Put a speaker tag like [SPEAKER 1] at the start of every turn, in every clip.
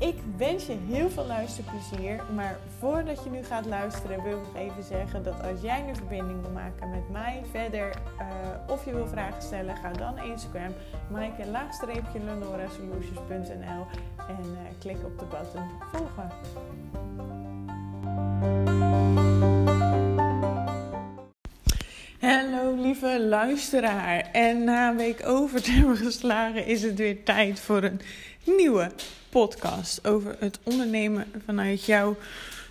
[SPEAKER 1] Ik wens je heel veel luisterplezier. Maar voordat je nu gaat luisteren, wil ik even zeggen dat als jij een verbinding wil maken met mij verder uh, of je wil vragen stellen, ga dan Instagram, maaike laagstreepje lenoresolutions.nl en uh, klik op de button volgen. Lieve luisteraar. En na een week over te hebben geslagen is het weer tijd voor een nieuwe podcast over het ondernemen vanuit jouw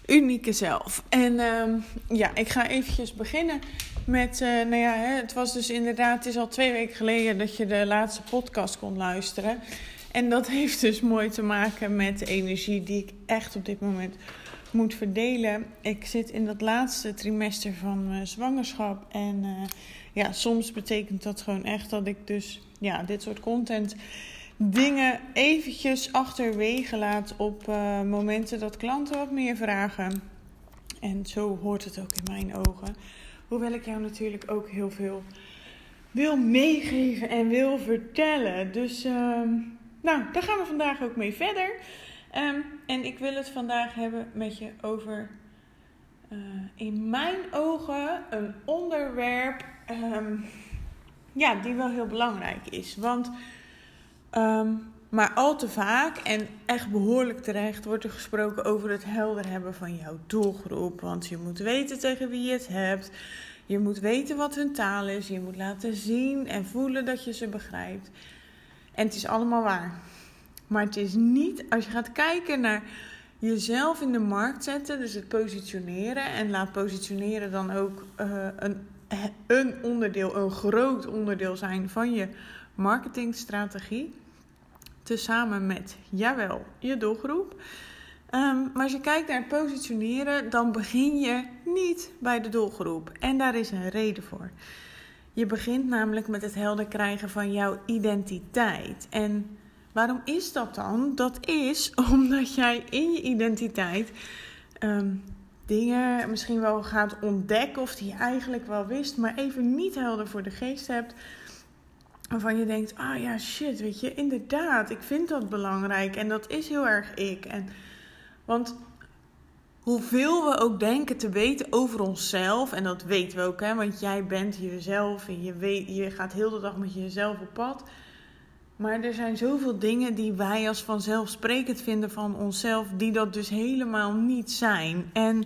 [SPEAKER 1] unieke zelf. En ehm, ja, ik ga eventjes beginnen met, uh, nou ja, hè, het was dus inderdaad, het is al twee weken geleden dat je de laatste podcast kon luisteren. En dat heeft dus mooi te maken met de energie die ik echt op dit moment moet verdelen. Ik zit in dat laatste trimester van mijn zwangerschap. En uh, ja, soms betekent dat gewoon echt dat ik dus ja, dit soort content dingen eventjes achterwege laat op uh, momenten dat klanten wat meer vragen. En zo hoort het ook in mijn ogen. Hoewel ik jou natuurlijk ook heel veel wil meegeven en wil vertellen. Dus uh, nou, daar gaan we vandaag ook mee verder. Um, en ik wil het vandaag hebben met je over, uh, in mijn ogen, een onderwerp um, ja, die wel heel belangrijk is. Want Um, maar al te vaak en echt behoorlijk terecht wordt er gesproken over het helder hebben van jouw doelgroep. Want je moet weten tegen wie je het hebt. Je moet weten wat hun taal is. Je moet laten zien en voelen dat je ze begrijpt. En het is allemaal waar. Maar het is niet, als je gaat kijken naar jezelf in de markt zetten, dus het positioneren. En laat positioneren dan ook uh, een, een onderdeel, een groot onderdeel zijn van je marketingstrategie. Tezamen met, jawel, je doelgroep. Um, maar als je kijkt naar positioneren, dan begin je niet bij de doelgroep. En daar is een reden voor. Je begint namelijk met het helder krijgen van jouw identiteit. En waarom is dat dan? Dat is omdat jij in je identiteit um, dingen misschien wel gaat ontdekken of die je eigenlijk wel wist, maar even niet helder voor de geest hebt waarvan je denkt, ah ja, shit, weet je, inderdaad, ik vind dat belangrijk en dat is heel erg ik. En, want hoeveel we ook denken te weten over onszelf, en dat weten we ook, hè, want jij bent jezelf en je, weet, je gaat heel de dag met jezelf op pad. Maar er zijn zoveel dingen die wij als vanzelfsprekend vinden van onszelf, die dat dus helemaal niet zijn. En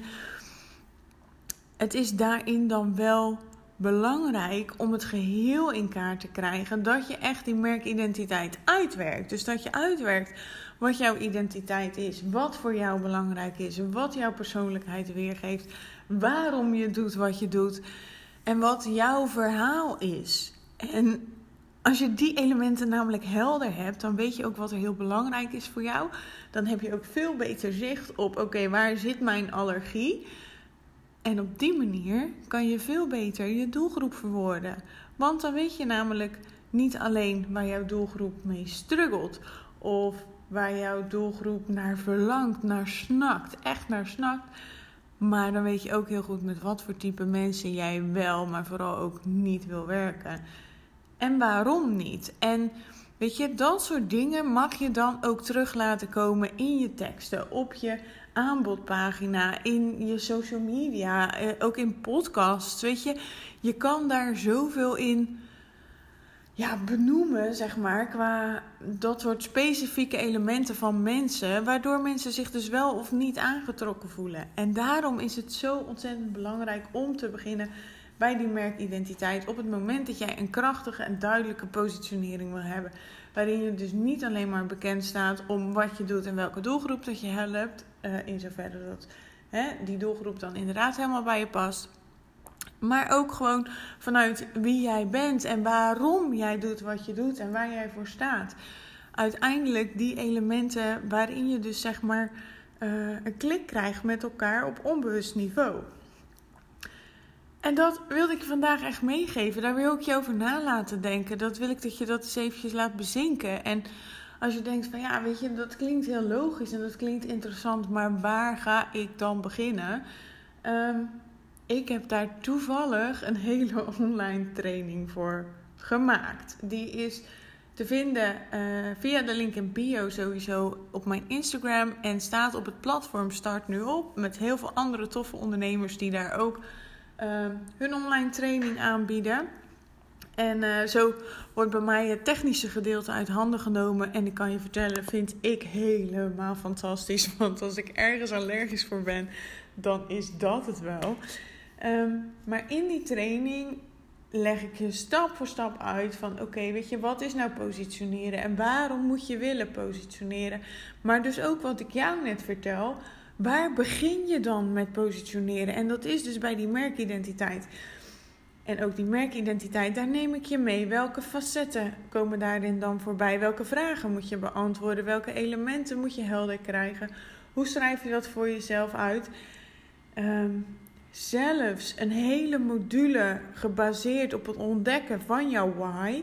[SPEAKER 1] het is daarin dan wel belangrijk om het geheel in kaart te krijgen. Dat je echt die merkidentiteit uitwerkt. Dus dat je uitwerkt wat jouw identiteit is. Wat voor jou belangrijk is. Wat jouw persoonlijkheid weergeeft. Waarom je doet wat je doet. En wat jouw verhaal is. En als je die elementen namelijk helder hebt, dan weet je ook wat er heel belangrijk is voor jou. Dan heb je ook veel beter zicht op: oké, waar zit mijn allergie? En op die manier kan je veel beter je doelgroep verwoorden. Want dan weet je namelijk niet alleen waar jouw doelgroep mee struggelt of waar jouw doelgroep naar verlangt, naar snakt, echt naar snakt. Maar dan weet je ook heel goed met wat voor type mensen jij wel, maar vooral ook niet wil werken. En waarom niet? En weet je, dat soort dingen mag je dan ook terug laten komen in je teksten, op je aanbodpagina, in je social media, eh, ook in podcasts. Weet je, je kan daar zoveel in ja, benoemen, zeg maar, qua dat soort specifieke elementen van mensen, waardoor mensen zich dus wel of niet aangetrokken voelen. En daarom is het zo ontzettend belangrijk om te beginnen bij die merkidentiteit op het moment dat jij een krachtige en duidelijke positionering wil hebben. Waarin je dus niet alleen maar bekend staat om wat je doet en welke doelgroep dat je helpt. Uh, in zoverre dat hè, die doelgroep dan inderdaad helemaal bij je past. Maar ook gewoon vanuit wie jij bent en waarom jij doet wat je doet en waar jij voor staat. Uiteindelijk die elementen waarin je dus zeg maar een klik krijgt met elkaar op onbewust niveau. En dat wilde ik je vandaag echt meegeven. Daar wil ik je over na laten denken. Dat wil ik dat je dat eens eventjes laat bezinken. En als je denkt van ja, weet je, dat klinkt heel logisch en dat klinkt interessant, maar waar ga ik dan beginnen? Ehm, ik heb daar toevallig een hele online training voor gemaakt. Die is te vinden uh, via de link in bio sowieso op mijn Instagram en staat op het platform Start Nu Op met heel veel andere toffe ondernemers die daar ook hun online training aanbieden. En uh, zo wordt bij mij het technische gedeelte uit handen genomen. En ik kan je vertellen, vind ik helemaal fantastisch. Want als ik ergens allergisch voor ben, dan is dat het wel. Um, maar in die training leg ik je stap voor stap uit van oké, weet je, wat is nou positioneren en waarom moet je willen positioneren? Maar dus ook wat ik jou net vertel, waar begin je dan met positioneren? En dat is dus bij die merkidentiteit. En ook die merkidentiteit, daar neem ik je mee. Welke facetten komen daarin dan voorbij? Welke vragen moet je beantwoorden? Welke elementen moet je helder krijgen? Hoe schrijf je dat voor jezelf uit? Um, zelfs een hele module gebaseerd op het ontdekken van jouw why.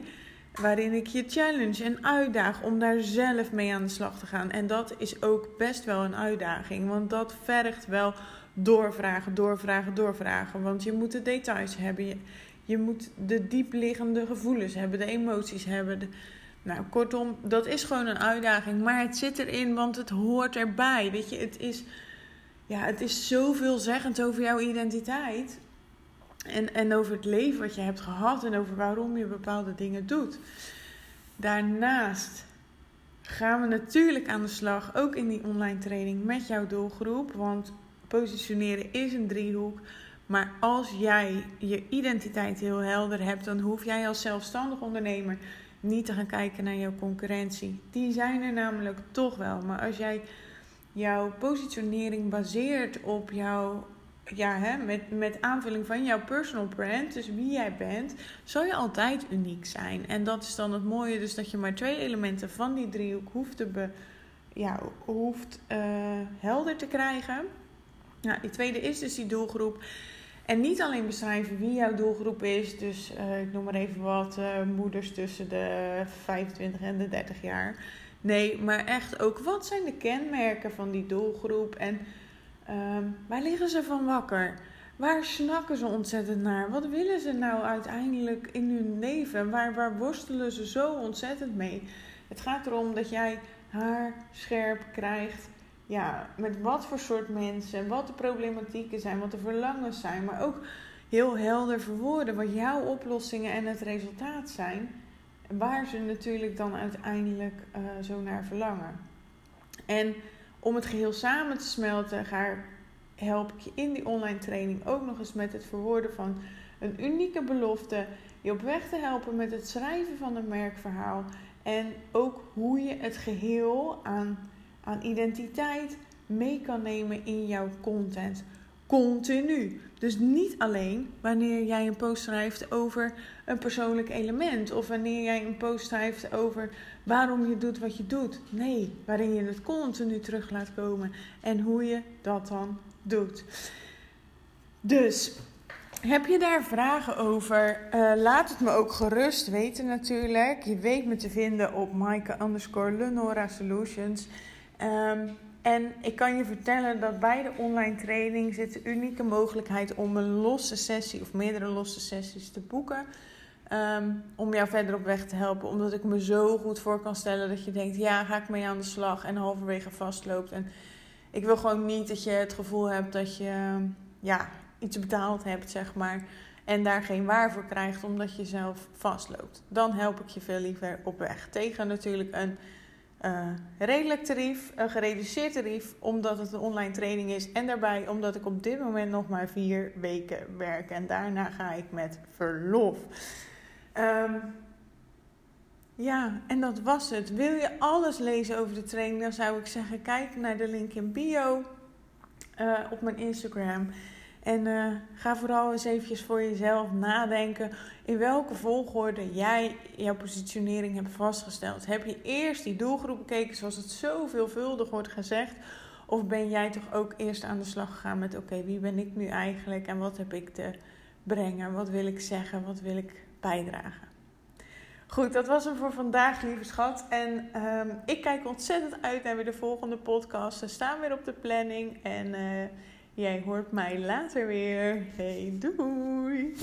[SPEAKER 1] Waarin ik je challenge en uitdaag om daar zelf mee aan de slag te gaan. En dat is ook best wel een uitdaging. Want dat vergt wel doorvragen, doorvragen, doorvragen. Want je moet de details hebben. Je, moet de diepliggende gevoelens hebben, de emoties hebben. Nou, kortom, dat is gewoon een uitdaging. Maar het zit erin, want het hoort erbij. Weet je, het is ja, het is zoveelzeggend over jouw identiteit. En, en over het leven wat je hebt gehad en over waarom je bepaalde dingen doet. Daarnaast gaan we natuurlijk aan de slag, ook in die online training, met jouw doelgroep. Want positioneren is een driehoek. Maar als jij je identiteit heel helder hebt, dan hoef jij als zelfstandig ondernemer niet te gaan kijken naar jouw concurrentie. Die zijn er namelijk toch wel. Maar als jij jouw positionering baseert op jouw, ja, hè, met, met aanvulling van jouw personal brand, dus wie jij bent, zal je altijd uniek zijn. En dat is dan het mooie, dus dat je maar twee elementen van die driehoek hoeft, te be, ja, hoeft uh, helder te krijgen. Nou, die tweede is dus die doelgroep. En niet alleen beschrijven wie jouw doelgroep is. Dus uh, ik noem maar even wat uh, moeders tussen de 25 en de 30 jaar. Nee, maar echt ook wat zijn de kenmerken van die doelgroep en ehm, waar liggen ze van wakker? Waar snakken ze ontzettend naar? Wat willen ze nou uiteindelijk in hun leven? Waar, waar worstelen ze zo ontzettend mee? Het gaat erom dat jij haar scherp krijgt. Ja, met wat voor soort mensen, wat de problematieken zijn, wat de verlangens zijn, maar ook heel helder verwoorden wat jouw oplossingen en het resultaat zijn waar ze natuurlijk dan uiteindelijk uh, zo naar verlangen. En om het geheel samen te smelten, ga, help ik je in die online training ook nog eens met het verwoorden van een unieke belofte. Je op weg te helpen met het schrijven van een merkverhaal. En ook hoe je het geheel aan, aan identiteit mee kan nemen in jouw content continu. Dus niet alleen wanneer jij een post schrijft over een persoonlijk element of wanneer jij een post schrijft over waarom je doet wat je doet. Nee, waarin je het continu terug laat komen en hoe je dat dan doet. Dus heb je daar vragen over? Uh, laat het me ook gerust weten natuurlijk. Je weet me te vinden op Maaike underscore Lenora Solutions. Um, en ik kan je vertellen dat bij de online training zit de unieke mogelijkheid om een losse sessie of meerdere losse sessies te boeken. Ehm, om jou verder op weg te helpen. Omdat ik me zo goed voor kan stellen dat je denkt: ja, ga ik mee aan de slag en halverwege vastloopt. En ik wil gewoon niet dat je het gevoel hebt dat je ja, iets betaald hebt, zeg maar. En daar geen waar voor krijgt omdat je zelf vastloopt. Dan help ik je veel liever op weg. Tegen natuurlijk een uh, redelijk tarief, een gereduceerd tarief, omdat het een online training is. En daarbij omdat ik op dit moment nog maar vier weken werk. En daarna ga ik met verlof. Um, ja, en dat was het. Wil je alles lezen over de training, dan zou ik zeggen: kijk naar de link in bio uh, op mijn Instagram. En uh, ga vooral eens eventjes voor jezelf nadenken in welke volgorde jij jouw positionering hebt vastgesteld. Heb je eerst die doelgroep bekeken, zoals het zo veelvuldig wordt gezegd? Of ben jij toch ook eerst aan de slag gegaan met: oké, wie ben ik nu eigenlijk en wat heb ik te brengen? Wat wil ik zeggen? Wat wil ik bijdragen? Goed, dat was hem voor vandaag, lieve schat. En um, ik kijk ontzettend uit naar weer de volgende podcast. Ze staan weer op de planning. En uh, jij hoort mij later weer. Hey, doei!